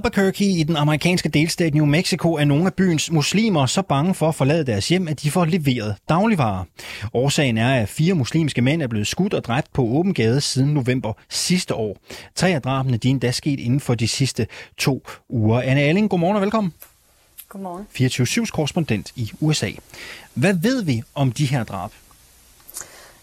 Albuquerque i den amerikanske delstat New Mexico er nogle af byens muslimer så bange for at forlade deres hjem, at de får leveret dagligvarer. Årsagen er, at fire muslimske mænd er blevet skudt og dræbt på åben gade siden november sidste år. Tre af drabene de er endda sket inden for de sidste to uger. Anne Alling, godmorgen og velkommen. Godmorgen. 24-7's korrespondent i USA. Hvad ved vi om de her drab?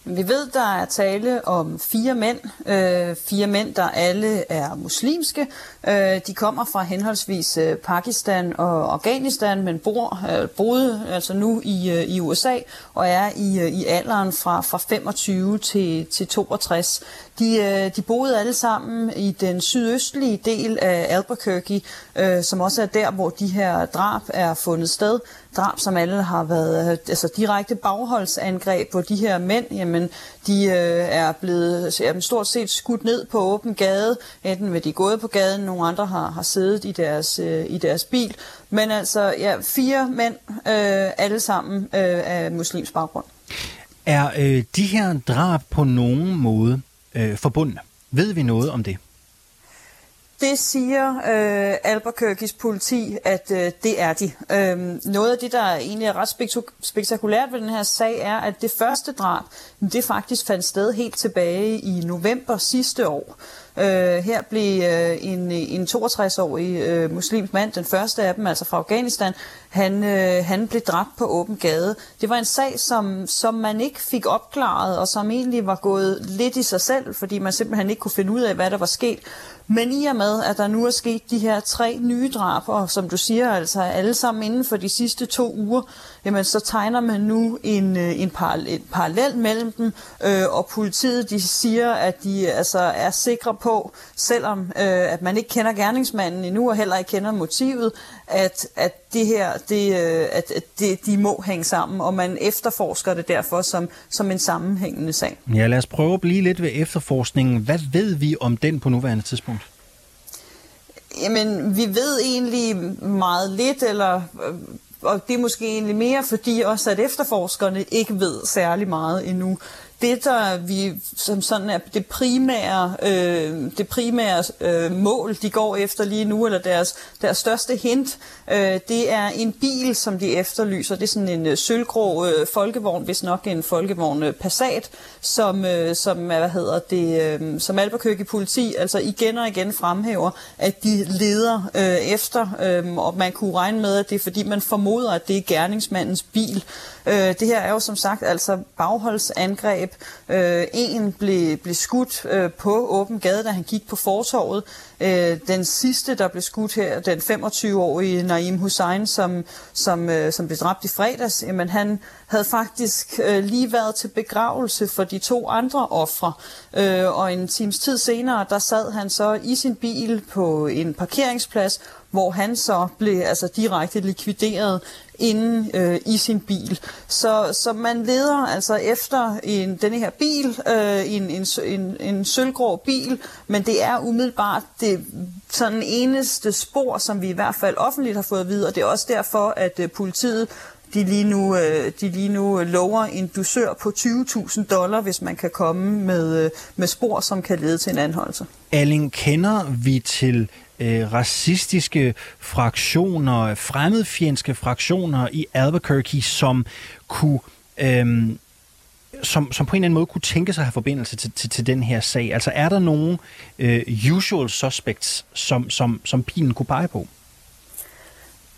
Vi ved, der er tale om fire mænd. Øh, fire mænd, der alle er muslimske. Øh, de kommer fra henholdsvis øh, Pakistan og Afghanistan, men bor, øh, boede altså nu i, øh, i USA og er i, øh, i alderen fra, fra 25 til, til 62. De, øh, de boede alle sammen i den sydøstlige del af Albuquerque, øh, som også er der, hvor de her drab er fundet sted. Drab, som alle har været øh, altså direkte bagholdsangreb på de her mænd. Jamen, de øh, er blevet er stort set skudt ned på åben gade. Enten ved de gået på gaden, nogle andre har, har siddet i deres, øh, i deres bil. Men altså, ja, fire mænd, øh, alle sammen øh, af muslims baggrund. Er øh, de her drab på nogen måde øh, forbundne? Ved vi noget om det? Det siger øh, Albuquerques politi, at øh, det er de. Øhm, noget af det, der egentlig er ret spektakulært ved den her sag, er, at det første drab, det faktisk fandt sted helt tilbage i november sidste år. Øh, her blev øh, en, en 62-årig øh, muslimsk mand, den første af dem, altså fra Afghanistan, han, øh, han blev dræbt på åben gade. Det var en sag, som, som man ikke fik opklaret, og som egentlig var gået lidt i sig selv, fordi man simpelthen ikke kunne finde ud af, hvad der var sket. Men i og med, at der nu er sket de her tre nye drab, og som du siger, altså alle sammen inden for de sidste to uger, jamen så tegner man nu en, øh, en, parallel, en parallel mellem dem, øh, og politiet de siger, at de altså er sikre på, selvom øh, at man ikke kender gerningsmanden endnu, og heller ikke kender motivet, at, at det her, det, øh, at, at det, de må hænge sammen, og man efterforsker det derfor som, som en sammenhængende sag. Ja, lad os prøve at blive lidt ved efterforskningen. Hvad ved vi om den på nuværende tidspunkt? Jamen, vi ved egentlig meget lidt, eller øh, og det er måske egentlig mere fordi også, at efterforskerne ikke ved særlig meget endnu det, der vi som sådan er det primære, øh, det primære øh, mål, de går efter lige nu, eller deres, deres største hint, øh, det er en bil, som de efterlyser. Det er sådan en øh, sølvgrå øh, folkevogn, hvis nok en folkevogn øh, Passat, som, øh, som hvad hedder det, øh, som Albuquerque politi altså igen og igen fremhæver, at de leder øh, efter, øh, og man kunne regne med, at det er fordi, man formoder, at det er gerningsmandens bil. Øh, det her er jo som sagt altså bagholdsangreb, angreb. Øh, en blev, blev skudt øh, på åben gade, da han gik på fortorvet. Øh, den sidste, der blev skudt her, den 25-årige Naim Hussein, som, som, øh, som blev dræbt i fredags, jamen han havde faktisk øh, lige været til begravelse for de to andre ofre. Øh, og en times tid senere, der sad han så i sin bil på en parkeringsplads, hvor han så blev altså direkte likvideret inde øh, i sin bil. Så, så man leder altså efter en, denne her bil, øh, en, en, en, en sølvgrå bil, men det er umiddelbart det sådan eneste spor, som vi i hvert fald offentligt har fået at vide, og det er også derfor, at øh, politiet de lige, nu, øh, de lige nu øh, lover en dusør på 20.000 dollar, hvis man kan komme med, øh, med spor, som kan lede til en anholdelse. Alling, kender vi til øh, racistiske fraktioner, fremmedfjendske fraktioner i Albuquerque, som kunne... Øh, som, som på en eller anden måde kunne tænke sig at have forbindelse til, til, til den her sag. Altså er der nogen øh, usual suspects, som, som, som pilen kunne pege på?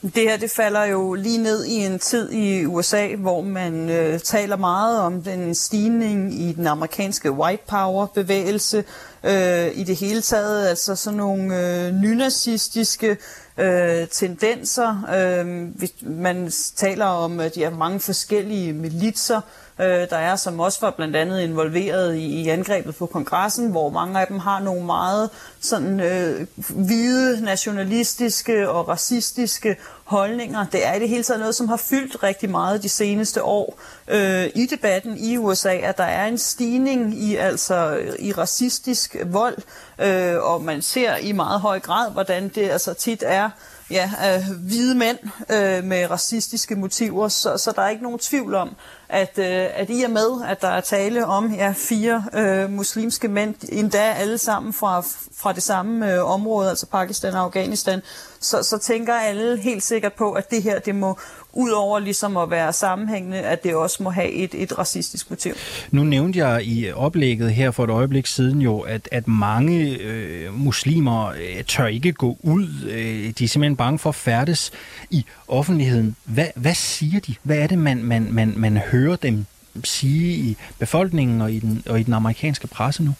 Det her det falder jo lige ned i en tid i USA, hvor man øh, taler meget om den stigning i den amerikanske white power bevægelse øh, i det hele taget, altså sådan nogle øh, nynazistiske øh, tendenser. Øh, man taler om, at de har mange forskellige militser, øh, øh, der er, som også var blandt andet involveret i, i angrebet på kongressen, hvor mange af dem har nogle meget sådan øh, hvide, nationalistiske og racistiske holdninger. Det er i det hele taget noget, som har fyldt rigtig meget de seneste år øh, i debatten i USA, at der er en stigning i altså i racistisk vold, øh, og man ser i meget høj grad, hvordan det altså tit er ja, øh, hvide mænd øh, med racistiske motiver, så, så der er ikke nogen tvivl om, at, øh, at i og med, at der er tale om ja, fire øh, muslimske mænd, endda alle sammen fra, fra det samme øh, område, altså Pakistan og Afghanistan, så, så tænker alle helt sikkert på, at det her det må udover ligesom at være sammenhængende, at det også må have et, et racistisk motiv. Nu nævnte jeg i oplægget her for et øjeblik siden jo, at, at mange øh, muslimer øh, tør ikke gå ud. Øh, de er simpelthen bange for at færdes i offentligheden. Hvad, hvad siger de? Hvad er det, man, man, man, man hører dem sige i befolkningen og i den, og i den amerikanske presse nu?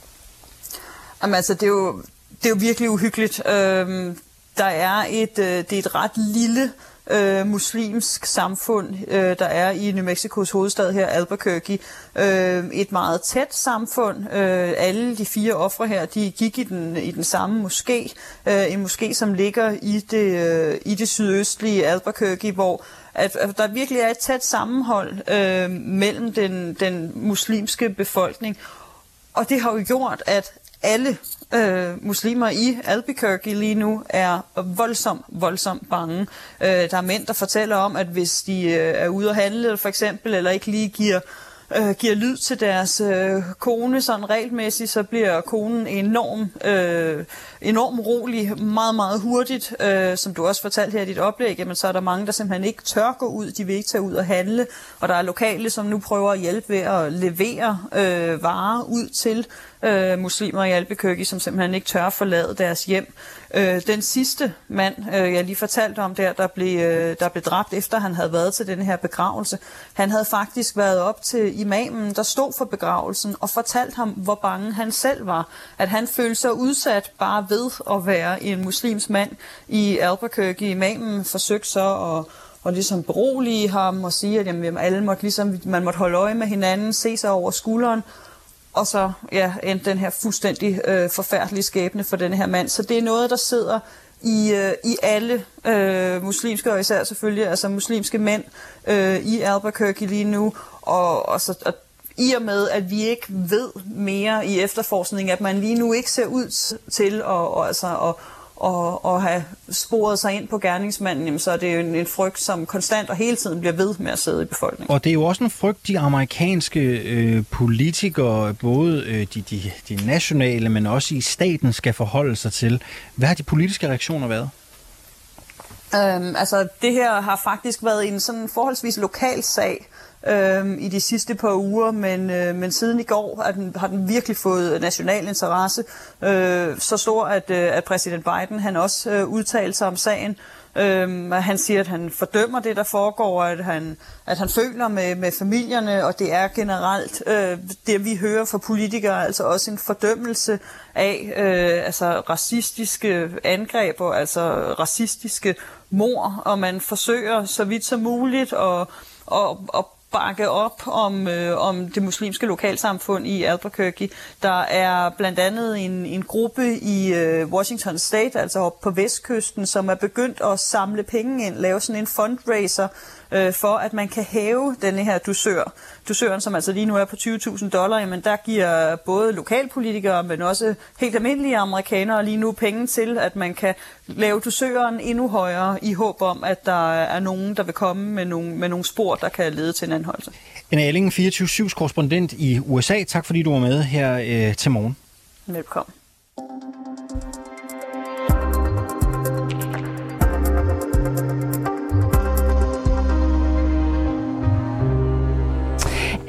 Jamen altså, det er jo, det er jo virkelig uhyggeligt. Øhm, der er et, øh, det er et ret lille øh, Øh, muslimsk samfund, øh, der er i New Mexicos hovedstad her, Albuquerque. Øh, et meget tæt samfund. Øh, alle de fire ofre her, de gik i den, i den samme moské. Øh, en moské, som ligger i det, øh, i det sydøstlige Albuquerque, hvor at, at der virkelig er et tæt sammenhold øh, mellem den, den muslimske befolkning. Og det har jo gjort, at alle øh, muslimer i Albuquerque lige nu er voldsomt, voldsomt bange. Øh, der er mænd, der fortæller om, at hvis de øh, er ude at handle for eksempel, eller ikke lige giver øh, giver lyd til deres øh, kone sådan regelmæssigt, så bliver konen enorm, øh, enorm rolig meget, meget hurtigt. Øh, som du også fortalte her i dit oplæg, jamen, så er der mange, der simpelthen ikke tør gå ud. De vil ikke tage ud og handle. Og der er lokale, som nu prøver at hjælpe ved at levere øh, varer ud til øh, muslimer i Albuquerque, som simpelthen ikke tør forlade deres hjem. Øh, den sidste mand, øh, jeg lige fortalte om der, der blev, øh, der blev dræbt efter han havde været til den her begravelse, han havde faktisk været op til imamen, der stod for begravelsen, og fortalt ham, hvor bange han selv var. At han følte sig udsat bare ved at være en muslims mand i Albuquerque. Imamen forsøgte så at og ligesom berolige ham og sige, at jamen, alle måtte ligesom, man måtte holde øje med hinanden, se sig over skulderen, og så ja, endte den her fuldstændig øh, forfærdelige skæbne for den her mand. Så det er noget, der sidder i, øh, i alle øh, muslimske, og især selvfølgelig altså muslimske mænd øh, i Albuquerque lige nu, og, og, så, og i og med, at vi ikke ved mere i efterforskningen, at man lige nu ikke ser ud til at, og, altså, at, og, og have sporet sig ind på gerningsmanden, jamen, så er det jo en, en frygt, som konstant og hele tiden bliver ved med at sidde i befolkningen. Og det er jo også en frygt, de amerikanske øh, politikere, både øh, de, de, de nationale, men også i staten, skal forholde sig til. Hvad har de politiske reaktioner været? Øhm, altså, det her har faktisk været en sådan forholdsvis lokal sag øh, i de sidste par uger, men, øh, men siden i går er den, har den virkelig fået national interesse. Øh, så stor, at, øh, at præsident Biden han også øh, udtalte sig om sagen. Øhm, han siger, at han fordømmer det, der foregår, at han, at han føler med, med familierne, og det er generelt øh, det, vi hører fra politikere, altså også en fordømmelse af øh, altså racistiske angreb og altså racistiske mor, og man forsøger så vidt som muligt at, at, at bakke op om, øh, om det muslimske lokalsamfund i Albuquerque. Der er blandt andet en, en gruppe i øh, Washington State, altså op på vestkysten, som er begyndt at samle penge ind, lave sådan en fundraiser øh, for, at man kan hæve denne her dusør. Dusøren, som altså lige nu er på 20.000 dollar, men der giver både lokalpolitikere, men også helt almindelige amerikanere lige nu penge til, at man kan lave dusøren endnu højere i håb om, at der er nogen, der vil komme med nogle, med nogle spor, der kan lede til en anholdelse. En Alling, 24-7's korrespondent i USA. Tak fordi du var med her øh, til morgen. Velkommen.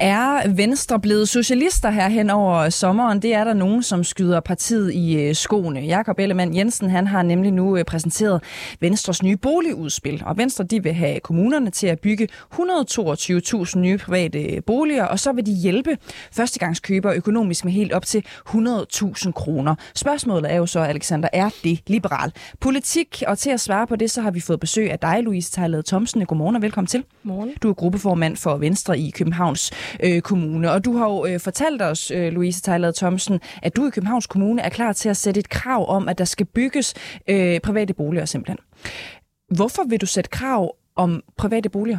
Er Venstre blevet socialister her hen over sommeren? Det er der nogen, som skyder partiet i øh, skoene. Jakob Ellemann Jensen han har nemlig nu øh, præsenteret Venstres nye boligudspil. Og Venstre de vil have kommunerne til at bygge 122.000 nye private boliger, og så vil de hjælpe førstegangskøbere økonomisk med helt op til 100.000 kroner. Spørgsmålet er jo så, Alexander, er det liberal politik? Og til at svare på det, så har vi fået besøg af dig, Louise Tejlade Thomsen. Godmorgen og velkommen til. Morgen. Du er gruppeformand for Venstre i Københavns øh, Kommune. Og du har jo øh, fortalt os, øh, Louise Tejlad Thomsen, at du i Københavns Kommune er klar til at sætte et krav om, at der skal bygges øh, private boliger simpelthen. Hvorfor vil du sætte krav om private boliger?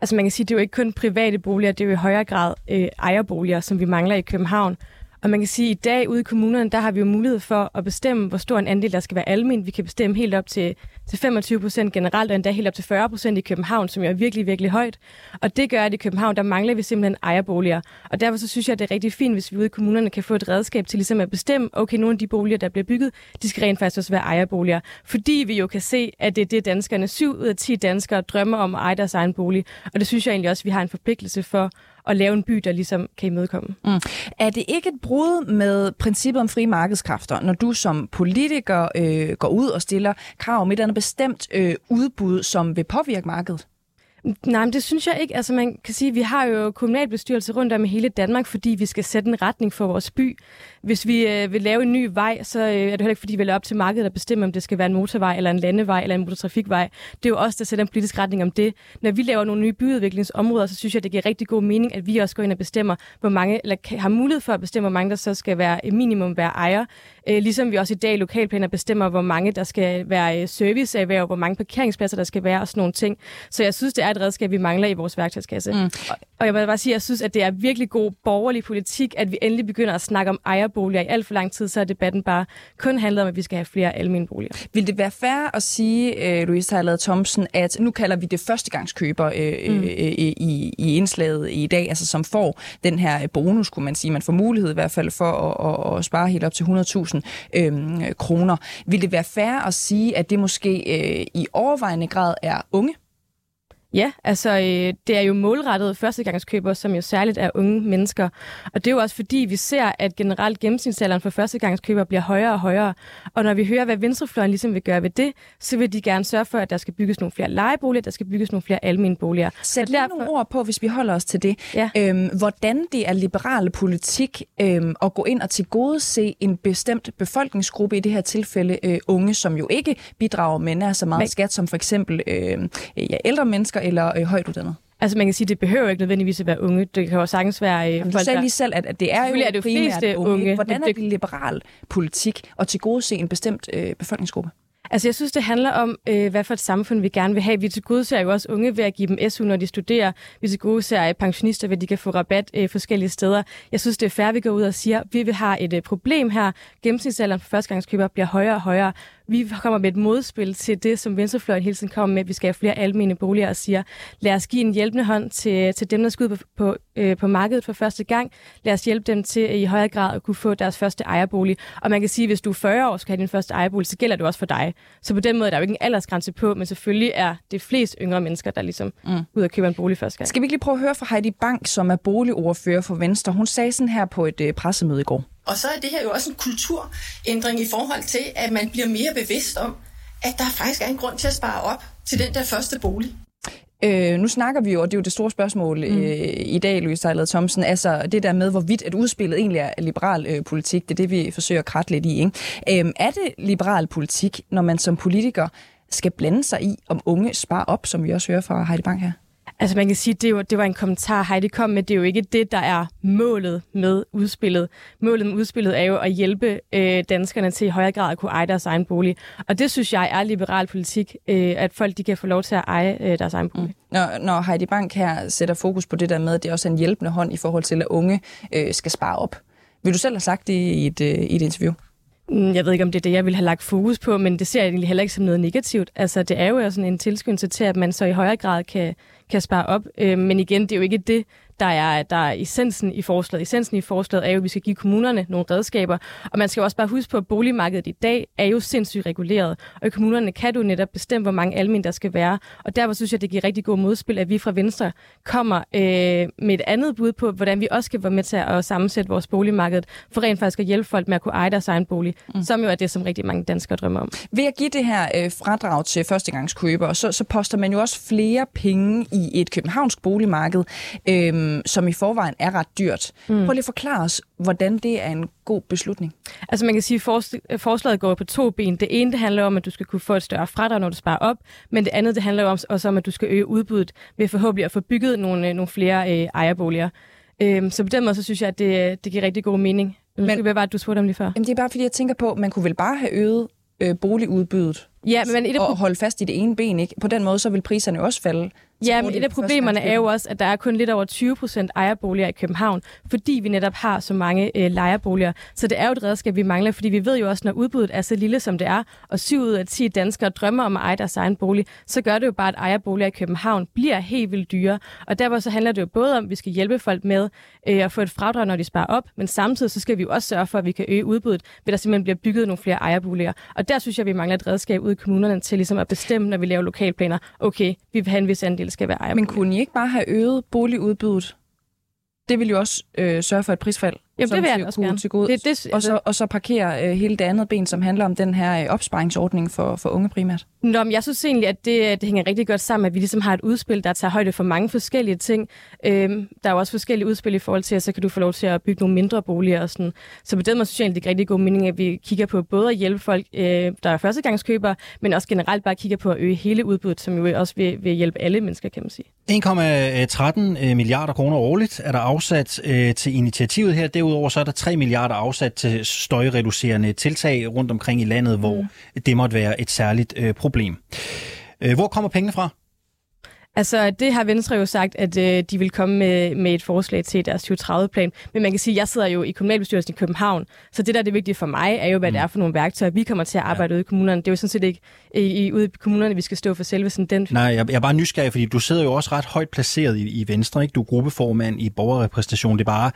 Altså man kan sige, at det er jo ikke kun private boliger, det er jo i højere grad øh, ejerboliger, som vi mangler i København. Og man kan sige, at i dag ude i kommunerne, der har vi jo mulighed for at bestemme, hvor stor en andel der skal være almen. Vi kan bestemme helt op til, til 25 procent generelt, og endda helt op til 40 procent i København, som jo er virkelig, virkelig højt. Og det gør, at i København, der mangler vi simpelthen ejerboliger. Og derfor så synes jeg, at det er rigtig fint, hvis vi ude i kommunerne kan få et redskab til ligesom at bestemme, okay, nogle af de boliger, der bliver bygget, de skal rent faktisk også være ejerboliger. Fordi vi jo kan se, at det er det, danskerne, 7 ud af 10 danskere drømmer om at eje deres egen bolig. Og det synes jeg egentlig også, at vi har en forpligtelse for at lave en by, der ligesom kan imødekomme. Mm. Er det ikke et brud med princippet om frie markedskræfter, når du som politiker øh, går ud og stiller krav om et eller andet bestemt øh, udbud, som vil påvirke markedet? Nej, men det synes jeg ikke. Altså man kan sige, at vi har jo kommunalbestyrelse rundt om i hele Danmark, fordi vi skal sætte en retning for vores by. Hvis vi øh, vil lave en ny vej, så øh, er det heller ikke, fordi vi vil op til markedet at bestemme, om det skal være en motorvej, eller en landevej, eller en motortrafikvej. Det er jo os, der sætter en politisk retning om det. Når vi laver nogle nye byudviklingsområder, så synes jeg, det giver rigtig god mening, at vi også går ind og bestemmer, hvor mange, eller har mulighed for at bestemme, hvor mange der så skal være minimum være ejer. Øh, ligesom vi også i dag i lokalplaner bestemmer, hvor mange der skal være øh, serviceerhverv, hvor mange parkeringspladser der skal være og sådan nogle ting. Så jeg synes, det er et redskab, vi mangler i vores værktøjskasse. Mm. Og jeg vil bare sige, at jeg synes, at det er virkelig god borgerlig politik, at vi endelig begynder at snakke om ejerboliger. I alt for lang tid, så er debatten bare kun handlet om, at vi skal have flere almindelige boliger. Vil det være fair at sige, uh, Louise Harlade Thomsen, at nu kalder vi det førstegangskøber uh, mm. i, i indslaget i dag, altså som får den her bonus, kunne man sige. Man får mulighed i hvert fald for at, at, at spare helt op til 100.000 øh, kroner. Vil det være fair at sige, at det måske øh, i overvejende grad er unge, Ja, altså øh, det er jo målrettet førstegangskøbere, som jo særligt er unge mennesker. Og det er jo også fordi, vi ser, at generelt gennemsnitsalderen for førstegangskøbere bliver højere og højere. Og når vi hører, hvad Venstrefløjen ligesom vil gøre ved det, så vil de gerne sørge for, at der skal bygges nogle flere lejeboliger, der skal bygges nogle flere almene boliger. Sæt lige derfor... nogle ord på, hvis vi holder os til det. Ja. Øhm, hvordan det er liberale politik øhm, at gå ind og tilgodese en bestemt befolkningsgruppe, i det her tilfælde øh, unge, som jo ikke bidrager med nær så meget Men... skat som for eksempel øh, ja, ældre mennesker eller øh, højt uddannet? Altså man kan sige, at det behøver ikke nødvendigvis at være unge. Det kan jo sagtens være... Øh, Jamen, du sagde lige selv, at, at det er jo er det fleste unge. unge. Hvordan er det liberal politik at tilgodese en bestemt øh, befolkningsgruppe? Altså jeg synes, det handler om, øh, hvad for et samfund vi gerne vil have. Vi tilgodeser jo også unge ved at give dem SU, når de studerer. Vi tilgodeser pensionister ved, at de kan få rabat øh, forskellige steder. Jeg synes, det er fair, at vi går ud og siger, at vi vil have et øh, problem her. Gennemsnitsalderen for førstegangskøber bliver højere og højere vi kommer med et modspil til det, som Venstrefløjen hele tiden kommer med, at vi skal have flere almene boliger og siger, lad os give en hjælpende hånd til, til dem, der skal ud på, på, øh, på markedet for første gang. Lad os hjælpe dem til i højere grad at kunne få deres første ejerbolig. Og man kan sige, at hvis du er 40 år og skal have din første ejerbolig, så gælder det også for dig. Så på den måde er der jo ikke en aldersgrænse på, men selvfølgelig er det flest yngre mennesker, der ligesom mm. ud og køber en bolig første gang. Skal vi ikke lige prøve at høre fra Heidi Bank, som er boligordfører for Venstre. Hun sagde sådan her på et øh, pressemøde i går. Og så er det her jo også en kulturændring i forhold til, at man bliver mere bevidst om, at der faktisk er en grund til at spare op til den der første bolig. Øh, nu snakker vi jo, og det er jo det store spørgsmål mm. øh, i dag, Louise Sejlad Thomsen, altså det der med, hvorvidt et udspillet egentlig er liberal øh, politik, det er det, vi forsøger at kratte lidt i. Ikke? Øh, er det liberal politik, når man som politiker skal blande sig i, om unge sparer op, som vi også hører fra Heidi Bank her? Altså man kan sige, det, var, det var en kommentar, Heidi kom med. Det er jo ikke det, der er målet med udspillet. Målet med udspillet er jo at hjælpe øh, danskerne til i højere grad at kunne eje deres egen bolig. Og det synes jeg er liberal politik, øh, at folk de kan få lov til at eje øh, deres egen bolig. Mm. Når, når Heidi Bank her sætter fokus på det der med, at det er også en hjælpende hånd i forhold til, at unge øh, skal spare op. Vil du selv have sagt det i et, øh, i et interview? Mm, jeg ved ikke, om det er det, jeg vil have lagt fokus på, men det ser jeg egentlig heller ikke som noget negativt. Altså, det er jo sådan en tilskyndelse til, at man så i højere grad kan, kan spare op. Øh, men igen, det er jo ikke det, der er, der er essensen i forslaget. Essensen i forslaget er jo, at vi skal give kommunerne nogle redskaber. Og man skal også bare huske på, at boligmarkedet i dag er jo sindssygt reguleret. Og i kommunerne kan du netop bestemme, hvor mange almen der skal være. Og derfor synes jeg, det giver rigtig god modspil, at vi fra Venstre kommer øh, med et andet bud på, hvordan vi også skal være med til at sammensætte vores boligmarked, for rent faktisk at hjælpe folk med at kunne eje deres egen bolig, mm. som jo er det, som rigtig mange danskere drømmer om. Ved at give det her øh, fradrag til førstegangskøbere, så, så poster man jo også flere penge i et københavnsk boligmarked. Øh, øhm, som i forvejen er ret dyrt. Mm. Prøv lige at forklare os, hvordan det er en god beslutning. Altså man kan sige, at forslaget går på to ben. Det ene det handler om, at du skal kunne få et større fradrag, når du sparer op, men det andet det handler om, også om, at du skal øge udbuddet ved forhåbentlig at få bygget nogle, nogle flere øh, ejerboliger. Øhm, så på den måde, så synes jeg, at det, det giver rigtig god mening. Men, det var, at du spurgte om lige før. Jamen, det er bare, fordi jeg tænker på, at man kunne vel bare have øget øh, boligudbuddet ja, men et og holde fast i det ene ben. Ikke? På den måde, så vil priserne også falde Ja, men et af problemerne er jo også, at der er kun lidt over 20 procent ejerboliger i København, fordi vi netop har så mange øh, lejerboliger. Så det er jo et redskab, vi mangler, fordi vi ved jo også, når udbuddet er så lille, som det er, og 7 ud af 10 danskere drømmer om at eje deres egen bolig, så gør det jo bare, at ejerboliger i København bliver helt vildt dyre. Og derfor så handler det jo både om, at vi skal hjælpe folk med øh, at få et fradrag, når de sparer op, men samtidig så skal vi jo også sørge for, at vi kan øge udbuddet, ved der simpelthen bliver bygget nogle flere ejerboliger. Og der synes jeg, vi mangler et redskab ud i kommunerne til ligesom at bestemme, når vi laver lokalplaner, okay, vi vil have en vis andel skal være ejerboliger. Men kunne I ikke bare have øget boligudbuddet? Det vil jo også øh, sørge for et prisfald. Jamen, som det vil jeg også gerne. Til gode, Det- det- og, så, og så parkere øh, hele det andet ben, som handler om den her øh, opsparingsordning for, for unge primært. Nå, men jeg synes egentlig, at det, det hænger rigtig godt sammen, at vi ligesom har et udspil, der tager højde for mange forskellige ting. Øhm, der er jo også forskellige udspil i forhold til, at så kan du få lov til at bygge nogle mindre boliger og sådan. Så på den måde synes jeg egentlig, det er rigtig god mening, at vi kigger på både at hjælpe folk, øh, der er førstegangskøbere, men også generelt bare kigger på at øge hele udbuddet, som jo også vil, vil hjælpe alle mennesker, kan man sige. 1,13 milliarder kroner årligt er der afsat øh, til initiativet her. Derudover så er der 3 milliarder afsat til støjreducerende tiltag rundt omkring i landet, hvor det måtte være et særligt øh, problem. Øh, hvor kommer pengene fra? Altså, det har Venstre jo sagt, at øh, de vil komme med, med et forslag til deres 2030-plan. Men man kan sige, at jeg sidder jo i kommunalbestyrelsen i København, så det, der er det vigtige for mig, er jo, hvad mm. det er for nogle værktøjer, vi kommer til at arbejde ja. ude i kommunerne. Det er jo sådan set ikke i, i, ude i kommunerne, vi skal stå for selve sådan den. Nej, jeg, jeg er bare nysgerrig, fordi du sidder jo også ret højt placeret i, i Venstre. Ikke? Du er gruppeformand i borgerrepræsentation. Det er bare,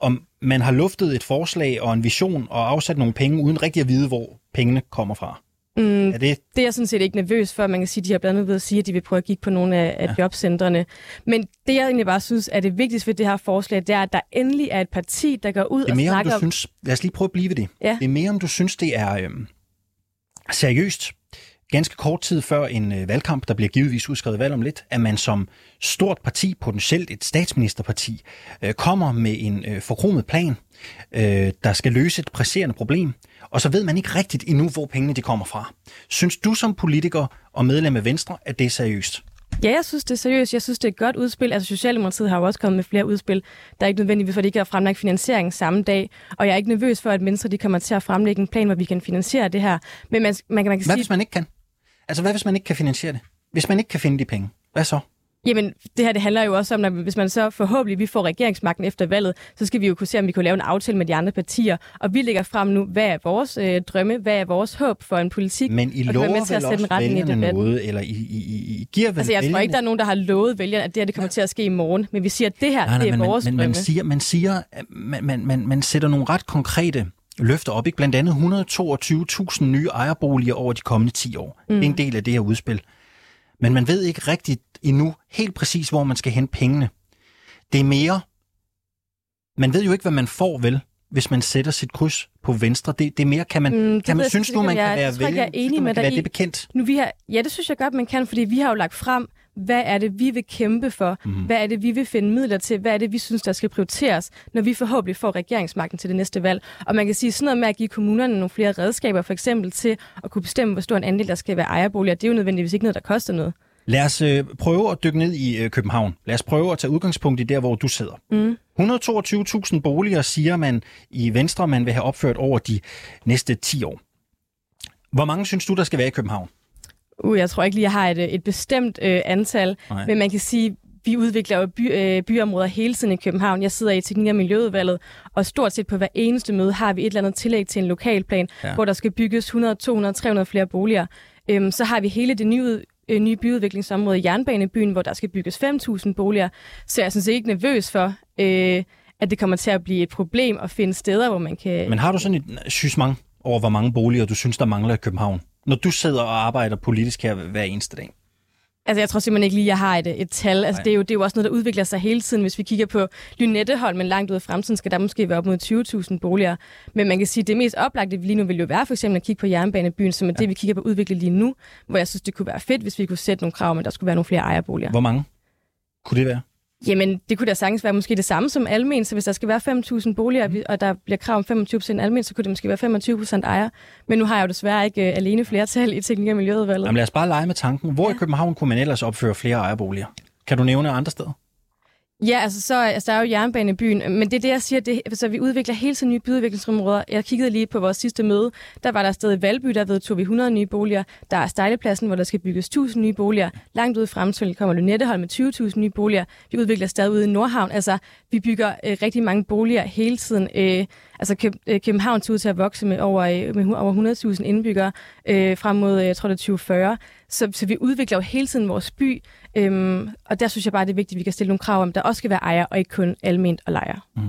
om man har luftet et forslag og en vision og afsat nogle penge, uden rigtig at vide, hvor pengene kommer fra. Mm, Er det det er jeg sådan set ikke nervøs for. Man kan sige, at de har blandt andet ved at sige, at de vil prøve at kigge på nogle af, af ja. jobcentrene. Men det, jeg egentlig bare synes er det vigtigste ved det her forslag, det er, at der endelig er et parti, der går ud Det er og mere, om snakker du om... synes, lad os lige prøve at blive ved det. Ja. Det er mere, om du synes, det er øhm, seriøst. Ganske kort tid før en øh, valgkamp, der bliver givetvis udskrevet valg om lidt, at man som stort parti, potentielt et statsministerparti, øh, kommer med en øh, forkromet plan, øh, der skal løse et presserende problem, og så ved man ikke rigtigt endnu, hvor pengene de kommer fra. Synes du som politiker og medlem af Venstre, at det er seriøst? Ja, jeg synes, det er seriøst. Jeg synes, det er et godt udspil. Altså, Socialdemokratiet har jo også kommet med flere udspil. Der er ikke nødvendigvis, for de ikke har fremlagt finansiering samme dag. Og jeg er ikke nervøs for, at Venstre de kommer til at fremlægge en plan, hvor vi kan finansiere det her. Men man, man, kan- man kan Hvad sige, hvis man ikke kan? Altså, hvad hvis man ikke kan finansiere det? Hvis man ikke kan finde de penge, hvad så? Jamen, det her det handler jo også om, at hvis man så forhåbentlig vi får regeringsmagten efter valget, så skal vi jo kunne se, om vi kunne lave en aftale med de andre partier. Og vi lægger frem nu, hvad er vores øh, drømme, hvad er vores håb for en politik. Men I lover med til at vel sætte også en retning i vælgerne debatten. noget, eller I, I, I, I giver vel Altså, jeg tror vælgerne... ikke, der er nogen, der har lovet vælgerne, at det her det kommer til at ske i morgen. Men vi siger, at det her, Nej, nej, det er men, vores men, drømme. man siger, man, siger man, man, man, man sætter nogle ret konkrete løfter op. Ikke? Blandt andet 122.000 nye ejerboliger over de kommende 10 år. Mm. Det er en del af det her udspil. Men man ved ikke rigtigt endnu helt præcis, hvor man skal hente pengene. Det er mere... Man ved jo ikke, hvad man får, vel, hvis man sætter sit kryds på venstre. Det, det er mere, kan man, Mm, kan man synes nu, man kan være jeg ikke, jeg er enig kan man med være i. det bekendt? Nu, vi har, ja, det synes jeg godt, man kan, fordi vi har jo lagt frem, hvad er det, vi vil kæmpe for? Mm. Hvad er det, vi vil finde midler til? Hvad er det, vi synes, der skal prioriteres, når vi forhåbentlig får regeringsmagten til det næste valg? Og man kan sige sådan noget med at give kommunerne nogle flere redskaber, for eksempel til at kunne bestemme, hvor stor en andel der skal være ejerboliger. Det er jo nødvendigvis ikke noget, der koster noget. Lad os øh, prøve at dykke ned i øh, København. Lad os prøve at tage udgangspunkt i der, hvor du sidder. Mm. 122.000 boliger, siger man i Venstre, man vil have opført over de næste 10 år. Hvor mange synes du, der skal være i København? Uh, jeg tror ikke lige, jeg har et, et bestemt øh, antal, Nej. men man kan sige, vi udvikler jo by, øh, byområder hele tiden i København. Jeg sidder i Teknik- og Miljøudvalget, og stort set på hver eneste møde har vi et eller andet tillæg til en lokalplan, Ja. hvor der skal bygges 100, 200, 300 flere boliger. Øhm, så har vi hele det nye, øh, nye byudviklingsområde i Jernbanebyen, hvor der skal bygges 5.000 boliger. Så jeg er sådan set ikke nervøs for, øh, at det kommer til at blive et problem at finde steder, hvor man kan... Men har du sådan et jugement over, hvor mange boliger du synes, der mangler i København? Når du sidder og arbejder politisk her hver eneste dag. Altså, jeg tror simpelthen ikke lige, jeg har et, et tal. Altså, Nej. det er, jo, det er jo også noget, der udvikler sig hele tiden. Hvis vi kigger på Lynetteholm, men langt ud i fremtiden, skal der måske være op mod 20.000 boliger. Men man kan sige, at det mest oplagte lige nu vil jo være for eksempel at kigge på jernbanebyen, som er ja. det, vi kigger på at udvikle lige nu, hvor jeg synes, det kunne være fedt, hvis vi kunne sætte nogle krav om, at der skulle være nogle flere ejerboliger. Hvor mange kunne det være? Jamen, det kunne da sagtens være måske det samme som almen, så hvis der skal være 5.000 boliger, mm. og der bliver krav om 25% almen, så kunne det måske være 25% ejer. Men nu har jeg jo desværre ikke uh, alene flertal i teknik- og miljøudvalget. Jamen lad os bare lege med tanken. Hvor ja. i København kunne man ellers opføre flere ejerboliger? Kan du nævne andre steder? Ja, altså, så, altså der er jo jernbane i byen, men det er det, jeg siger, det, altså, vi udvikler hele tiden nye byudviklingsområder. Jeg kiggede lige på vores sidste møde, der var der stadig i Valby, der vedtog vi 100 nye boliger. Der er Stejlepladsen, hvor der skal bygges 1000 nye boliger. Langt ude i fremtiden kommer Lynetteholm med 20.000 nye boliger. Vi udvikler stadig ude i Nordhavn. Altså, vi bygger øh, rigtig mange boliger hele tiden. Øh, altså, Køb, øh, København ser ud til at vokse med over, øh, med over 100.000 indbyggere øh, frem mod, øh, jeg tror det er 2040. Så, så vi udvikler jo hele tiden vores by, øhm, og der synes jeg bare, det er vigtigt, at vi kan stille nogle krav om, der også skal være ejer, og ikke kun alment og lejer. Mm.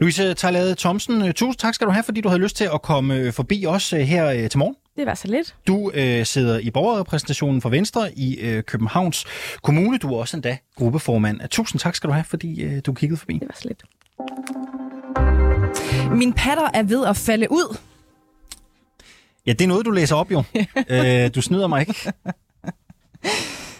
Louise Tejlade Thomsen, øh, tusind tak skal du have, fordi du havde lyst til at komme øh, forbi os øh, her til morgen. Det var så lidt. Du øh, sidder i borgerrepræsentationen for Venstre i øh, Københavns Kommune. Du er også endda gruppeformand. Tusind tak skal du have, fordi øh, du kiggede forbi. Det var så lidt. Min patter er ved at falde ud. Ja, det er noget, du læser op jo. øh, du snyder mig ikke.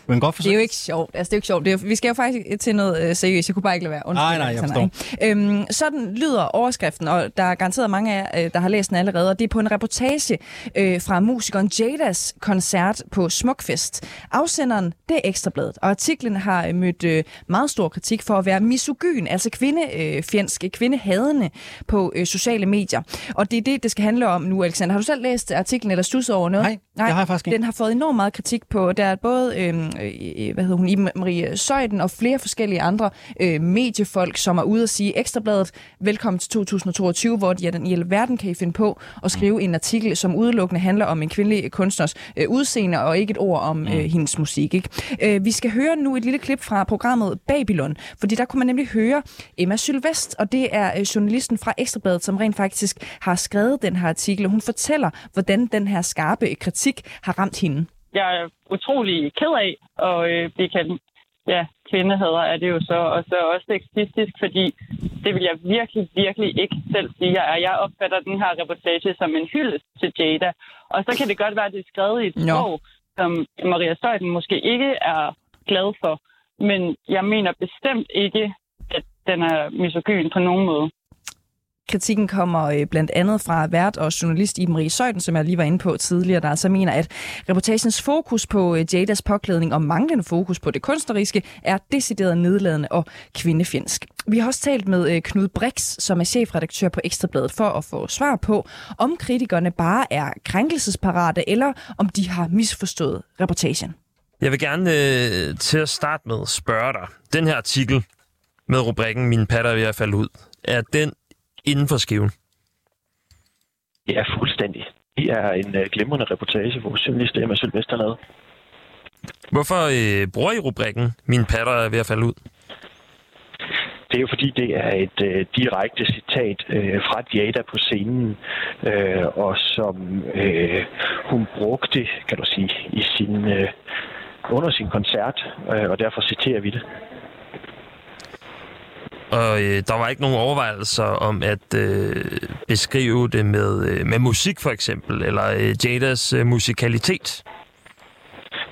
Men godt det er jo ikke sjovt. Altså, det er jo ikke sjovt. Det er, vi skal jo faktisk til noget øh, seriøst. Jeg kunne bare ikke lade være. Undskyld, nej, nej, jeg forstår. Øhm, sådan lyder overskriften, og der er garanteret mange af jer, øh, der har læst den allerede. Og det er på en reportage øh, fra musikeren Jadas koncert på Smukfest. Afsenderen, det er Ekstrabladet, og artiklen har øh, mødt øh, meget stor kritik for at være misogyn, altså kvindefjendske, kvindehadende på øh, sociale medier. Og det er det, det skal handle om nu, Alexander. Har du selv læst artiklen eller stusset over noget? Nej, nej det har jeg faktisk ikke. Den har fået enormt meget kritik på. Der er både øh, øh, hvad hedder hun, Iben Marie Søjden og flere forskellige andre øh, mediefolk, som er ude og sige Ekstrabladet, velkommen til 2022, hvor de er den i alverden kan I finde på at skrive en artikel, som udelukkende handler om en kvindelig kunstners øh, udseende og ikke et ord om øh, mm. hendes musik. Ikke? Øh, vi skal høre nu et lille klip fra programmet Babylon, fordi der kunne man nemlig høre Emma Sylvest, og det er øh, journalisten fra Ekstrabladet, som rent faktisk har skrevet den her artikel. Hun fortæller, hvordan den her skarpe kritik har ramt hende jeg er utrolig ked af at øh, blive kaldt ja, kvindehader er det jo så, og så også sexistisk, fordi det vil jeg virkelig, virkelig ikke selv sige, jeg er. Jeg opfatter den her reportage som en hyldest til Jada, og så kan det godt være, at det er skrevet i et sprog, som Maria Støjden måske ikke er glad for, men jeg mener bestemt ikke, at den er misogyn på nogen måde. Kritikken kommer øh, blandt andet fra vært og journalist i Marie Søjden, som jeg lige var inde på tidligere, der altså mener, at reportagens fokus på øh, Jadas påklædning og manglende fokus på det kunstneriske er decideret nedladende og kvindefjendsk. Vi har også talt med øh, Knud Brix, som er chefredaktør på Ekstrabladet, for at få svar på, om kritikerne bare er krænkelsesparate, eller om de har misforstået reportagen. Jeg vil gerne øh, til at starte med spørge dig. Den her artikel med rubrikken Min patter er ved at falde ud, er den inden for skiven? Ja, fuldstændig. Det er en uh, glimrende reportage, hvor journalist Emma Sylvester lavede. Hvorfor øh, bruger I rubrikken Min patter er ved at falde ud? Det er jo fordi, det er et øh, direkte citat øh, fra Jada på scenen, øh, og som øh, hun brugte, kan du sige, i sin, øh, under sin koncert, øh, og derfor citerer vi det. Og øh, der var ikke nogen overvejelser om at øh, beskrive det med, øh, med musik for eksempel, eller øh, Jadas øh, musikalitet.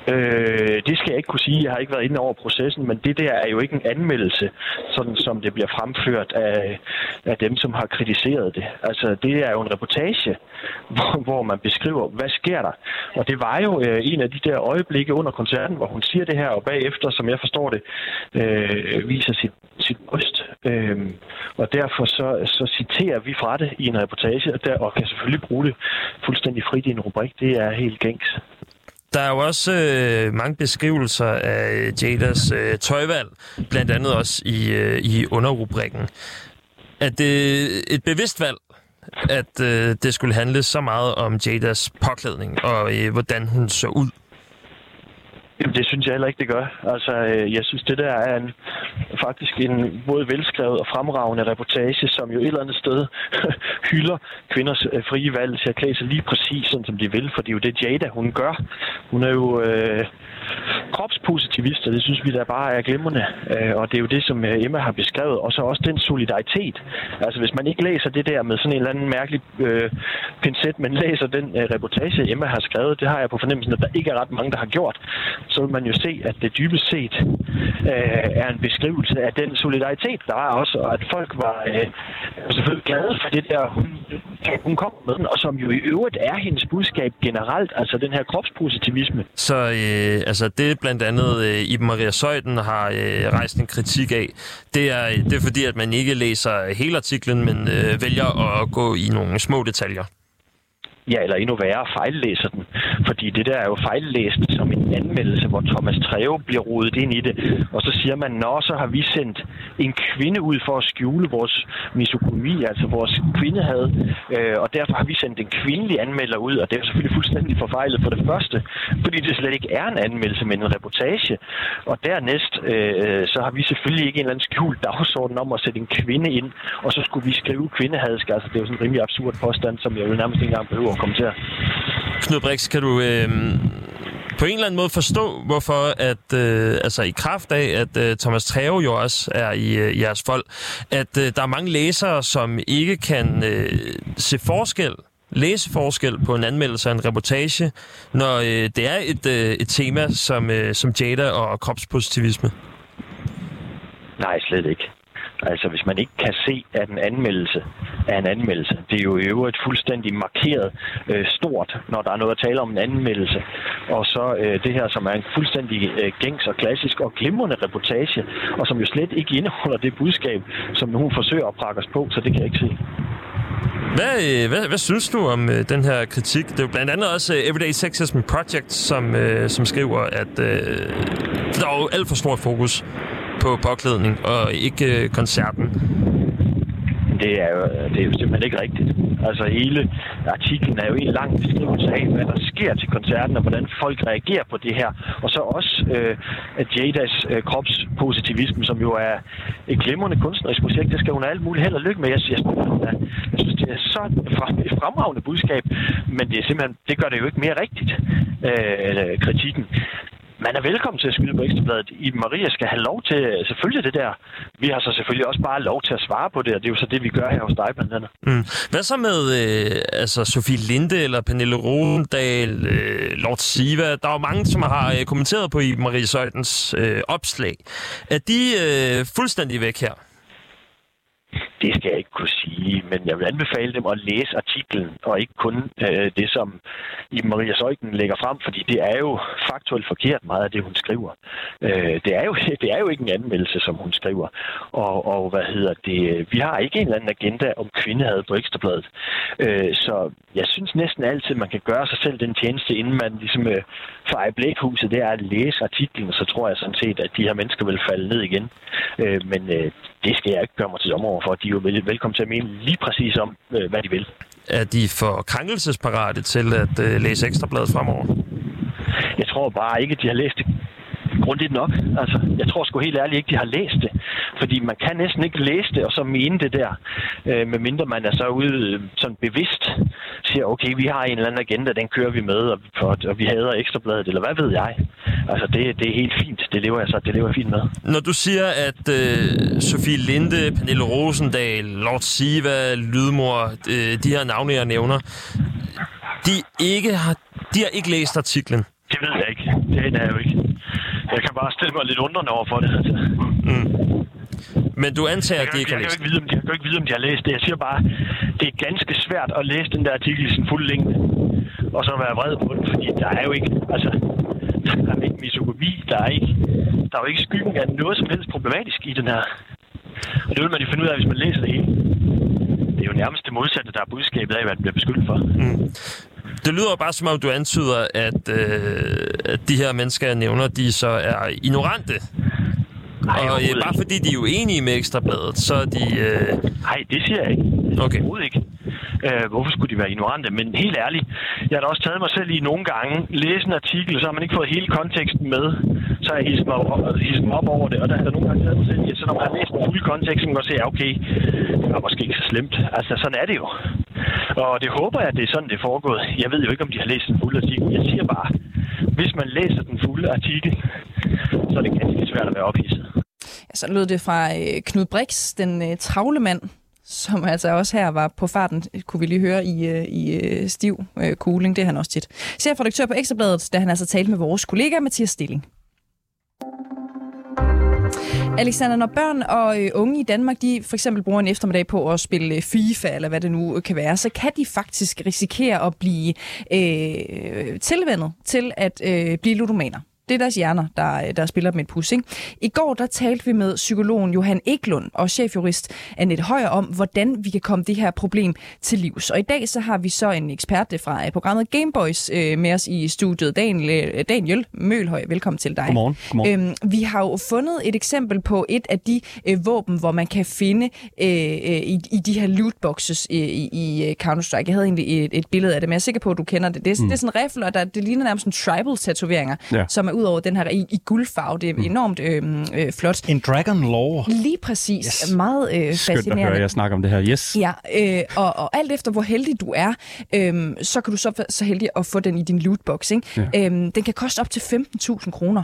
Øh, det skal jeg ikke kunne sige. Jeg har ikke været inde over processen, men det der er jo ikke en anmeldelse, sådan som det bliver fremført af, af dem, som har kritiseret det. Altså, det er jo en reportage, hvor, hvor man beskriver, hvad sker der? Og det var jo øh, en af de der øjeblikke under koncerten, hvor hun siger det her, og bagefter, som jeg forstår det, øh, viser sit, sit bryst. Øh, og derfor så, så citerer vi fra det i en reportage, og, der, og kan selvfølgelig bruge det fuldstændig frit i en rubrik. Det er helt gængs. Der er jo også øh, mange beskrivelser af Jadas øh, tøjvalg, blandt andet også i, øh, i underrubrikken. Er det et bevidst valg, at øh, det skulle handle så meget om Jadas påklædning og øh, hvordan hun så ud? Jamen, det synes jeg heller ikke, det gør. Altså, øh, jeg synes, det der er en, faktisk en både velskrevet og fremragende reportage, som jo et eller andet sted hylder kvinders øh, frie valg til at klæde sig lige præcis, sådan som de vil, for det er jo det, Jada, hun gør. Hun er jo øh, kropspositivist, og det synes vi da bare er glimrende. Øh, og det er jo det, som øh, Emma har beskrevet, og så også den solidaritet. Altså, hvis man ikke læser det der med sådan en eller anden mærkelig øh, pincet, men læser den øh, reportage, Emma har skrevet, det har jeg på fornemmelsen, at der ikke er ret mange, der har gjort, så vil man jo se, at det dybest set øh, er en beskrivelse af den solidaritet, der er også, og at folk var øh, selvfølgelig glade for det der, hun, hun kom med og som jo i øvrigt er hendes budskab generelt, altså den her kropspositivisme. Så øh, altså det blandt andet øh, Iben Maria Søjden har øh, rejst en kritik af, det er, det er fordi, at man ikke læser hele artiklen, men øh, vælger at gå i nogle små detaljer. Ja, eller endnu værre, fejllæser den. Fordi det der er jo fejllæst som en anmeldelse, hvor Thomas Treve bliver rodet ind i det. Og så siger man, nå, så har vi sendt en kvinde ud for at skjule vores misogyni, altså vores kvindehad. Øh, og derfor har vi sendt en kvindelig anmelder ud, og det er selvfølgelig fuldstændig forfejlet for det første, fordi det slet ikke er en anmeldelse, men en reportage. Og dernæst, øh, så har vi selvfølgelig ikke en eller anden skjult dagsorden om at sætte en kvinde ind, og så skulle vi skrive kvindehadsk. Altså, det er jo sådan en rimelig absurd påstand, som jeg jo nærmest ikke engang behøver at kommentere. Knud Brix, kan du øh, på en eller anden måde forstå, hvorfor at, øh, altså i kraft af, at øh, Thomas Treve jo også er i øh, jeres folk, at øh, der er mange læsere, som ikke kan øh, se forskel læse forskel på en anmeldelse og en reportage, når øh, det er et, øh, et tema som, øh, som Jada og kropspositivisme? Nej, slet ikke. Altså, hvis man ikke kan se, at en anmeldelse af en anmeldelse. Det er jo i øvrigt fuldstændig markeret øh, stort, når der er noget at tale om en anmeldelse. Og så øh, det her, som er en fuldstændig øh, gængs og klassisk og glimrende reportage, og som jo slet ikke indeholder det budskab, som hun forsøger at prakke os på, så det kan jeg ikke se. Hvad, øh, hvad, hvad synes du om øh, den her kritik? Det er jo blandt andet også øh, Everyday Sexism Project, som, øh, som skriver, at øh, der er jo alt for stort fokus på påklædning og ikke øh, koncerten. Det er, jo, det er jo simpelthen ikke rigtigt. Altså hele artiklen er jo en lang beskrivelse af, hvad der sker til koncerten, og hvordan folk reagerer på det her. Og så også øh, at Jadas øh, kropspositivisme, som jo er et glimrende kunstnerisk projekt, det skal hun have alt muligt held og lykke med. Jeg, jeg, jeg synes, det er så et fremragende budskab, men det, er simpelthen, det gør det jo ikke mere rigtigt, øh, kritikken man er velkommen til at skyde på Ekstrabladet. I Maria skal have lov til selvfølgelig det der. Vi har så selvfølgelig også bare lov til at svare på det, og det er jo så det, vi gør her hos dig blandt andet. Mm. Hvad så med øh, altså Sofie Linde eller Pernille Rosendal, øh, Lord Siva? Der er jo mange, som har øh, kommenteret på i Marie Søjdens øh, opslag. Er de øh, fuldstændig væk her? Det skal jeg ikke kunne sige, men jeg vil anbefale dem at læse artiklen, og ikke kun øh, det, som i Maria Søjken lægger frem, fordi det er jo faktuelt forkert meget af det, hun skriver. Øh, det, er jo, det er jo ikke en anmeldelse, som hun skriver. Og, og hvad hedder det? Vi har ikke en eller anden agenda om kvindehad på Ekstrabladet. Øh, så jeg synes næsten altid, man kan gøre sig selv den tjeneste, inden man ligesom øh, fejrer blækhuset, det er at læse artiklen, så tror jeg sådan set, at de her mennesker vil falde ned igen. Øh, men øh, det skal jeg ikke gøre mig til dommer for. De er jo vel, velkommen til at mene lige præcis om, øh, hvad de vil. Er de for krænkelsesparate til at øh, læse Ekstrabladet fremover? Jeg tror bare ikke, at de har læst det grundigt nok. Altså, jeg tror sgu helt ærligt ikke, de har læst det. Fordi man kan næsten ikke læse det, og så mene det der, øh, medmindre man er så ude øh, sådan bevidst, siger, okay, vi har en eller anden agenda, den kører vi med, og, og, og vi hader ekstrabladet, eller hvad ved jeg. Altså, det, det er helt fint. Det lever jeg så, det lever jeg fint med. Når du siger, at øh, Sofie Linde, Pernille Rosendal, Lord Siva, Lydmor, øh, de her navne, jeg nævner, de, ikke har, de har ikke læst artiklen. Det ved jeg ikke. Det er jeg jo ikke. Jeg kan bare stille mig lidt undrende over for det. Altså. Mm. Men du antager, at de ikke har læst det? Jeg kan jo ikke vide, om de har læst det. Jeg siger bare, det er ganske svært at læse den der artikel i sin fulde længde. Og så være vred på den, fordi der er jo ikke, altså, der er ikke misogomi, der er ikke, der er jo ikke skyggen af noget som helst problematisk i den her. Og det vil man jo finde ud af, hvis man læser det hele. Det er jo nærmest det modsatte, der er budskabet af, hvad den bliver beskyldt for. Mm. Det lyder bare som om, du antyder, at, øh, at de her mennesker, jeg nævner, de så er ignorante. Nej, og øh, bare fordi de er uenige med Ekstrabladet, så er de... Øh... Nej, det siger jeg ikke. Okay. Overhovedet ikke. Øh, hvorfor skulle de være ignorante? Men helt ærligt, jeg har da også taget mig selv i nogle gange, læse en artikel, så har man ikke fået hele konteksten med. Så har jeg hisset mig, op, mig op over det, og der har jeg nogle gange taget mig selv i, så når man har læst den fulde kontekst, så kan man godt se, ja, okay, det var måske ikke så slemt. Altså, sådan er det jo. Og det håber jeg, at det er sådan, det er foregået. Jeg ved jo ikke, om de har læst den fulde artikel. Jeg siger bare, hvis man læser den fulde artikel, så er det ganske svært at være ophidset. Ja, så lød det fra øh, Knud Brix, den øh, travle mand, som altså også her var på farten, kunne vi lige høre i, øh, i øh, stiv øh, cooling. Det er han også tit. Chefredaktør på Ekstrabladet, da han altså talte med vores kollega Mathias Stilling. Alexander, når børn og øh, unge i Danmark, de for eksempel bruger en eftermiddag på at spille øh, FIFA, eller hvad det nu øh, kan være, så kan de faktisk risikere at blive øh, tilvendet til at øh, blive ludomaner. Det er deres hjerner, der, der spiller dem et pus. Ikke? I går der talte vi med psykologen Johan Eklund og chefjurist Annette Højer om, hvordan vi kan komme det her problem til livs. Og i dag så har vi så en ekspert fra øh, programmet Gameboys øh, med os i studiet. Daniel, øh, Daniel Mølhøj, velkommen til dig. Godmorgen. Godmorgen. Øhm, vi har jo fundet et eksempel på et af de øh, våben, hvor man kan finde øh, øh, i, i de her lootboxes i, i, i øh, Counter-Strike. Jeg havde egentlig et, et billede af det, men jeg er sikker på, at du kender det. Det er, mm. det er sådan en rifle, og der, det ligner nærmest sådan tribal-tatoveringer, ja. som er ud over den her i, i guldfarve. Det er mm. enormt øh, øh, flot. En Dragon Lore. Lige præcis. Yes. Meget øh, Skønt fascinerende. at høre, jeg snakker om det her. Yes. Ja, øh, og, og alt efter hvor heldig du er, øh, så kan du så være så heldig at få den i din lootbox. Ikke? Ja. Øh, den kan koste op til 15.000 kroner.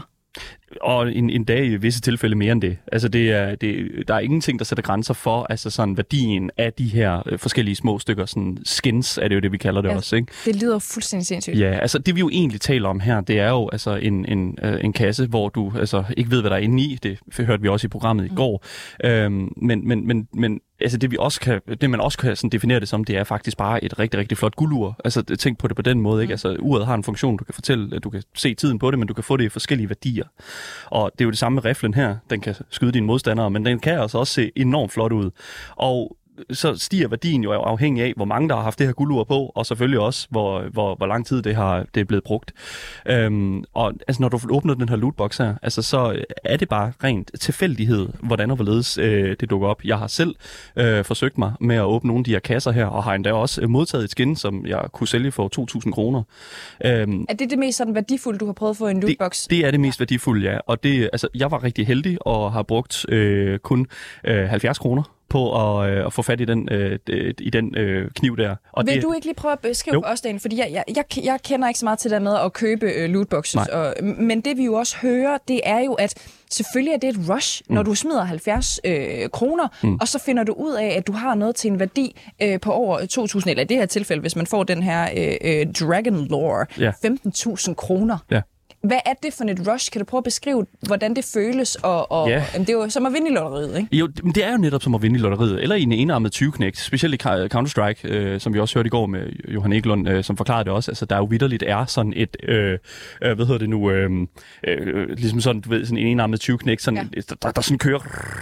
Og en, en dag i visse tilfælde mere end det. Altså det er, det, der er ingenting, der sætter grænser for altså sådan værdien af de her øh, forskellige små stykker. Sådan skins er det jo det, vi kalder det ja, også. Ikke? Det lyder fuldstændig sindssygt. Ja, altså det vi jo egentlig taler om her, det er jo altså en, en, øh, en kasse, hvor du altså ikke ved, hvad der er inde i. Det hørte vi også i programmet i mm. går. Øhm, men, men, men, men altså det, vi også kan, det man også kan sådan definere det som, det er faktisk bare et rigtig, rigtig flot guldur. Altså tænk på det på den måde. Ikke? Altså uret har en funktion, du kan fortælle, du kan se tiden på det, men du kan få det i forskellige værdier. Og det er jo det samme med riflen her. Den kan skyde dine modstandere, men den kan altså også se enormt flot ud. Og så stiger værdien jo afhængig af, hvor mange der har haft det her guldur på, og selvfølgelig også, hvor, hvor, hvor lang tid det har det er blevet brugt. Øhm, og altså, når du åbner den her lootbox her, altså, så er det bare rent tilfældighed, hvordan og hvorledes øh, det dukker op. Jeg har selv øh, forsøgt mig med at åbne nogle af de her kasser her, og har endda også modtaget et skin, som jeg kunne sælge for 2.000 kroner. Øhm, er det det mest sådan værdifulde, du har prøvet at få i en lootbox? Det, det er det mest værdifulde, ja. Og det, altså, jeg var rigtig heldig og har brugt øh, kun øh, 70 kroner på at, øh, at få fat i den, øh, i den øh, kniv der. Og Vil det, du ikke lige prøve at beskrive jo. os den? Fordi jeg, jeg, jeg, jeg kender ikke så meget til det med at købe øh, lootboxes. Og, men det vi jo også hører, det er jo, at selvfølgelig er det et rush, mm. når du smider 70 øh, kroner, mm. og så finder du ud af, at du har noget til en værdi øh, på over 2.000, eller i det her tilfælde, hvis man får den her øh, øh, Dragon Lore, ja. 15.000 kroner. Ja. Hvad er det for et rush? Kan du prøve at beskrive, hvordan det føles? Og, og, ja. jamen, det er jo som at vinde i lotteriet, ikke? Jo, det er jo netop som at vinde i lotteriet, eller i en enarmet 20 specielt i Counter-Strike, øh, som vi også hørte i går med Johan Eklund, øh, som forklarede det også. Altså, der er jo vidderligt er sådan et, øh, øh, hvad hedder det nu, øh, øh, ligesom sådan, du ved, sådan en enarmet 20 sådan, ja. der, der sådan kører,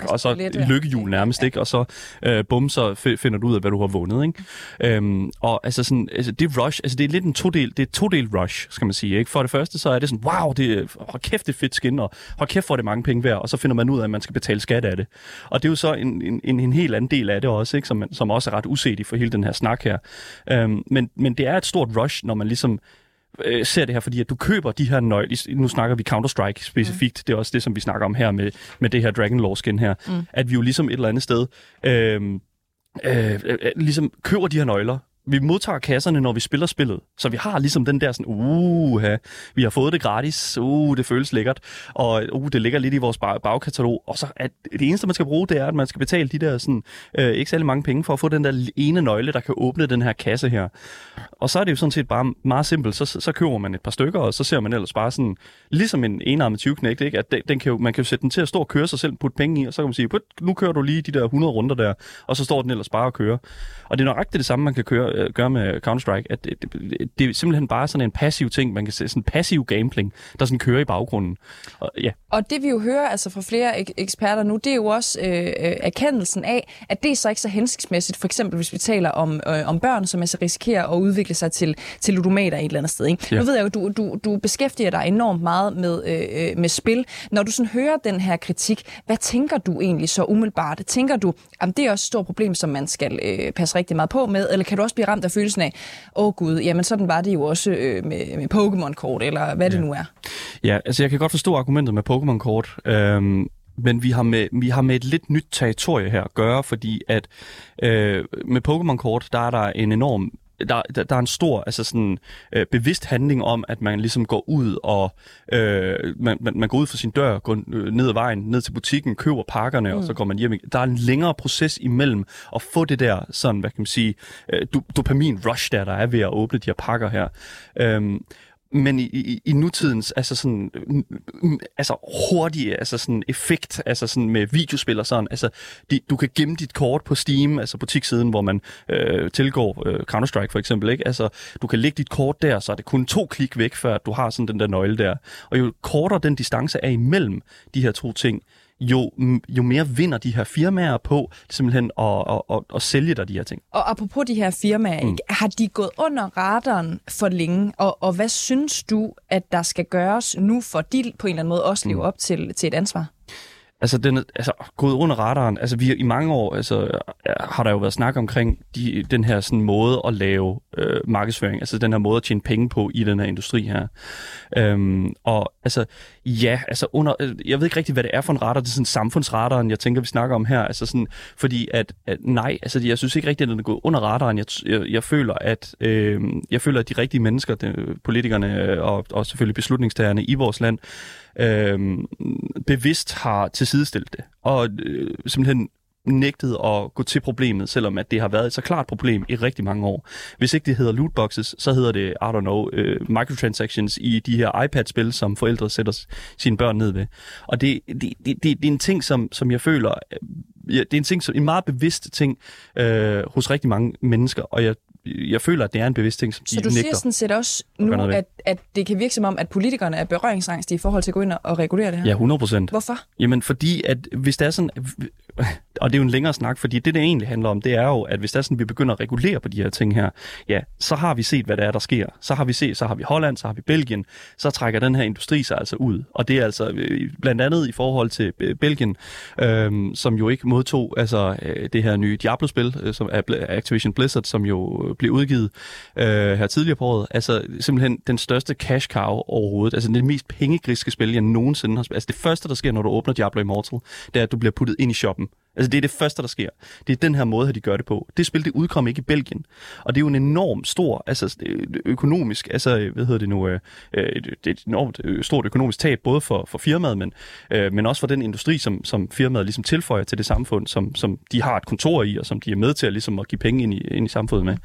og så lidt, lykkehjul nærmest, ja. ikke? Og så øh, bum, så finder du ud af, hvad du har vundet, ikke? Øhm, og altså sådan, altså, det rush, altså det er lidt en to-del, det er to-del rush, skal man sige, ikke? For det første, så er det sådan, wow, det, hold kæft, det er fedt skin, og hold kæft, hvor er det mange penge værd, og så finder man ud af, at man skal betale skat af det. Og det er jo så en, en, en helt anden del af det også, ikke? Som, som også er ret i for hele den her snak her. Øhm, men, men det er et stort rush, når man ligesom øh, ser det her, fordi at du køber de her nøgler, nu snakker vi Counter-Strike specifikt, mm. det er også det, som vi snakker om her med, med det her Dragon Law skin her, mm. at vi jo ligesom et eller andet sted øh, øh, øh, ligesom køber de her nøgler, vi modtager kasserne, når vi spiller spillet. Så vi har ligesom den der sådan, uh, vi har fået det gratis, uh, det føles lækkert, og uh, det ligger lidt i vores bagkatalog. Og så at det eneste, man skal bruge, det er, at man skal betale de der sådan, øh, ikke særlig mange penge for at få den der ene nøgle, der kan åbne den her kasse her. Og så er det jo sådan set bare meget simpelt. Så, så køber man et par stykker, og så ser man ellers bare sådan, ligesom en enarmet 20 knægt, ikke? at den, den kan jo, man kan jo sætte den til at stå og køre sig selv, putte penge i, og så kan man sige, nu kører du lige de der 100 runder der, og så står den ellers bare og kører. Og det er nøjagtigt det samme, man kan køre, øh, gøre med Counter-Strike, at det, det, det er simpelthen bare sådan en passiv ting, man kan se, sådan en passiv gambling, der sådan kører i baggrunden. Og, ja. og det vi jo hører altså fra flere ek- eksperter nu, det er jo også øh, øh, erkendelsen af, at det er så ikke så hensigtsmæssigt, for eksempel hvis vi taler om, øh, om børn, som altså risikerer at udvikle sig til, til ludomater et eller andet sted. Ikke? Ja. Nu ved jeg jo, du, du, du beskæftiger dig enormt meget med, øh, øh, med spil. Når du sådan hører den her kritik, hvad tænker du egentlig så umiddelbart? Tænker du, at det er også et stort problem, som man skal øh, passe rigtig meget på med, eller kan du også blive ramt af følelsen af, åh oh, gud, jamen sådan var det jo også øh, med, med Pokémon-kort, eller hvad ja. det nu er? Ja, altså jeg kan godt forstå argumentet med Pokémon-kort, øhm, men vi har, med, vi har med et lidt nyt territorie her at gøre, fordi at øh, med Pokémon-kort, der er der en enorm der, der, der er en stor altså sådan, øh, bevidst handling om, at man ligesom går ud og øh, man, man, man går ud fra sin dør, går øh, ned ad vejen, ned til butikken, køber pakkerne, mm. og så går man hjem. Der er en længere proces imellem at få det der sådan, hvad kan man sige, øh, dopamin-rush der, der er ved at åbne de her pakker her. Øh, men i, i, i nutidens altså sådan, øh, altså hurtige altså sådan effekt, altså sådan med videospil og sådan, altså de, du kan gemme dit kort på Steam, altså butikssiden, hvor man øh, tilgår øh, Counter-Strike for eksempel, ikke? Altså du kan lægge dit kort der, så er det kun to klik væk, før du har sådan den der nøgle der. Og jo kortere den distance er imellem de her to ting, jo, jo mere vinder de her firmaer på simpelthen at, at, at, at sælge dig de her ting. Og apropos de her firmaer, mm. har de gået under radaren for længe? Og, og hvad synes du, at der skal gøres nu, for de på en eller anden måde også leve mm. op til, til et ansvar? Altså, den er altså, gået under radaren. Altså, vi, i mange år altså, har der jo været snak omkring de, den her sådan, måde at lave øh, markedsføring, altså den her måde at tjene penge på i den her industri her. Øhm, og altså, ja, altså under, øh, jeg ved ikke rigtig, hvad det er for en radar, det er sådan samfundsradaren, jeg tænker, vi snakker om her, altså sådan, fordi at, at nej, altså jeg synes ikke rigtigt, at den er gået under radaren. Jeg, jeg, jeg føler, at øh, jeg føler, at de rigtige mennesker, de, politikerne øh, og, og selvfølgelig beslutningstagerne i vores land, øh, bevidst har tilsidestillet det, og øh, simpelthen nægtet at gå til problemet, selvom at det har været et så klart problem i rigtig mange år. Hvis ikke det hedder lootboxes, så hedder det, I don't know, øh, microtransactions i de her iPad-spil, som forældre sætter sine børn ned ved. Og det, det, det, det, det er en ting, som, som jeg føler, øh, ja, det er en, ting, som, en meget bevidst ting øh, hos rigtig mange mennesker, og jeg jeg føler, at det er en bevidst ting, som de Så du nægter siger sådan set også nu, at, at det kan virke som om, at politikerne er berøringsangste i forhold til at gå ind og regulere det her? Ja, 100 procent. Hvorfor? Jamen, fordi at hvis det er sådan... Og det er jo en længere snak, fordi det, det egentlig handler om, det er jo, at hvis det er sådan, vi begynder at regulere på de her ting her, ja, så har vi set, hvad der er, der sker. Så har vi set, så har vi Holland, så har vi Belgien, så trækker den her industri sig altså ud. Og det er altså øh, blandt andet i forhold til øh, Belgien, øhm, som jo ikke modtog altså, øh, det her nye Diablo-spil, som er Activision Blizzard, som jo blev udgivet øh, her tidligere på året. Altså simpelthen den største cash cow overhovedet. Altså det mest pengegriske spil, jeg nogensinde har spillet. Altså det første, der sker, når du åbner Diablo Immortal, det er, at du bliver puttet ind i shoppen. Altså det er det første, der sker. Det er den her måde, de gør det på. Det spil, det udkom ikke i Belgien. Og det er jo en enorm stor, altså økonomisk, altså hvad hedder det nu, øh, øh det er et enormt øh, stort økonomisk tab, både for, for firmaet, men, øh, men også for den industri, som, som firmaet ligesom tilføjer til det samfund, som, som de har et kontor i, og som de er med til at, ligesom at give penge ind i, ind i samfundet med.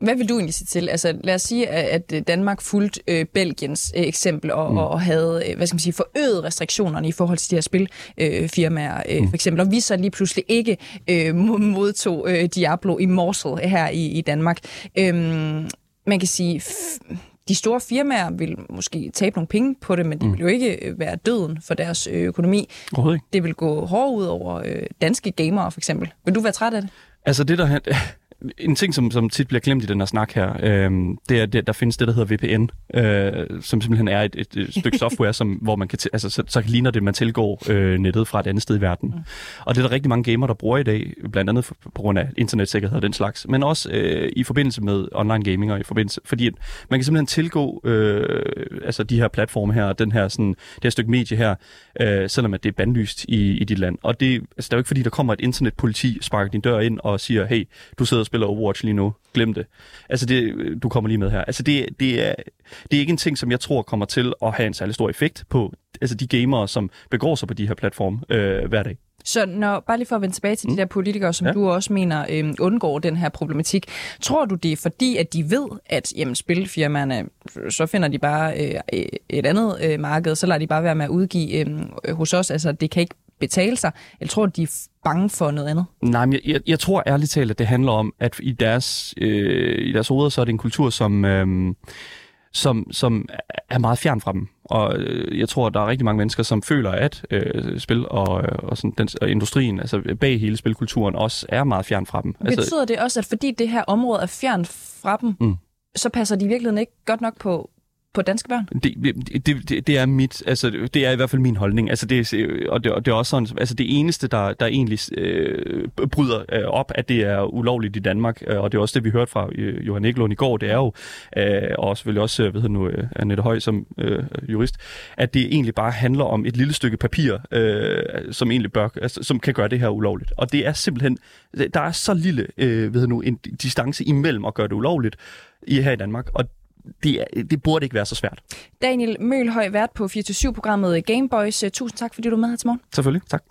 Hvad vil du egentlig sige til? Altså, lad os sige, at Danmark fulgte øh, Belgiens øh, eksempel og, mm. og havde øh, hvad skal man sige, forøget restriktionerne i forhold til de her spilfirmaer, øh, mm. for eksempel. Og vi så lige pludselig ikke øh, modtog øh, Diablo Immortal her i, i Danmark. Øhm, man kan sige, de store firmaer vil måske tabe nogle penge på det, men det mm. vil jo ikke øh, være døden for deres øh, økonomi. Det vil gå hårdt ud over danske gamere, for eksempel. Vil du være træt af det? Altså det, der en ting, som, som tit bliver glemt i den her snak her, øh, det er, at der findes det, der hedder VPN, øh, som simpelthen er et, et, et stykke software, som, hvor man kan, altså, så, så ligner det, man tilgår øh, nettet fra et andet sted i verden. Mm. Og det er der rigtig mange gamer, der bruger i dag, blandt andet på grund af internetsikkerhed og den slags, men også øh, i forbindelse med online gaming og i forbindelse, fordi man kan simpelthen tilgå øh, altså de her platforme her, den her, sådan, det her stykke medie her, øh, selvom at det er bandlyst i, i dit land. Og det, altså, det er jo ikke fordi, der kommer et internetpoliti, sparker din dør ind og siger, hey, du sidder spiller Overwatch lige nu. Glem det. Altså, det, du kommer lige med her. Altså, det, det, er, det er ikke en ting, som jeg tror kommer til at have en særlig stor effekt på altså, de gamere, som begår sig på de her platforme øh, hver dag. Så når, bare lige for at vende tilbage til mm. de der politikere, som ja. du også mener øh, undgår den her problematik. Tror du det er fordi, at de ved, at jamen, spilfirmaerne, så finder de bare øh, et andet øh, marked, så lader de bare være med at udgive øh, hos os? Altså, det kan ikke betale sig? Eller tror du, de er bange for noget andet? Nej, men jeg, jeg, jeg tror ærligt talt, at det handler om, at i deres, øh, i deres hoveder, så er det en kultur, som, øh, som, som er meget fjern fra dem. Og øh, jeg tror, at der er rigtig mange mennesker, som føler, at øh, spil og, og, sådan, den, og industrien, altså bag hele spilkulturen, også er meget fjern fra dem. Altså- Betyder altså, det også, at fordi det her område er fjern fra dem, mm. så passer de virkelig ikke godt nok på på danske børn? Det, det, det, det er mit, altså det er i hvert fald min holdning. Altså det, og, det, og det er også sådan, altså det eneste, der, der egentlig øh, bryder øh, op, at det er ulovligt i Danmark, øh, og det er også det, vi hørte fra øh, Johan Eklund i går, det er jo, øh, og selvfølgelig også, øh, ved jeg nu, øh, Annette Høj som øh, jurist, at det egentlig bare handler om et lille stykke papir, øh, som egentlig bør, altså, som kan gøre det her ulovligt. Og det er simpelthen, der er så lille, øh, ved jeg nu, en distance imellem at gøre det ulovligt i her i Danmark, og det, det burde ikke være så svært. Daniel Mølhøj, vært på 24-programmet Gameboys. Tusind tak, fordi du er med her til morgen. Selvfølgelig, tak.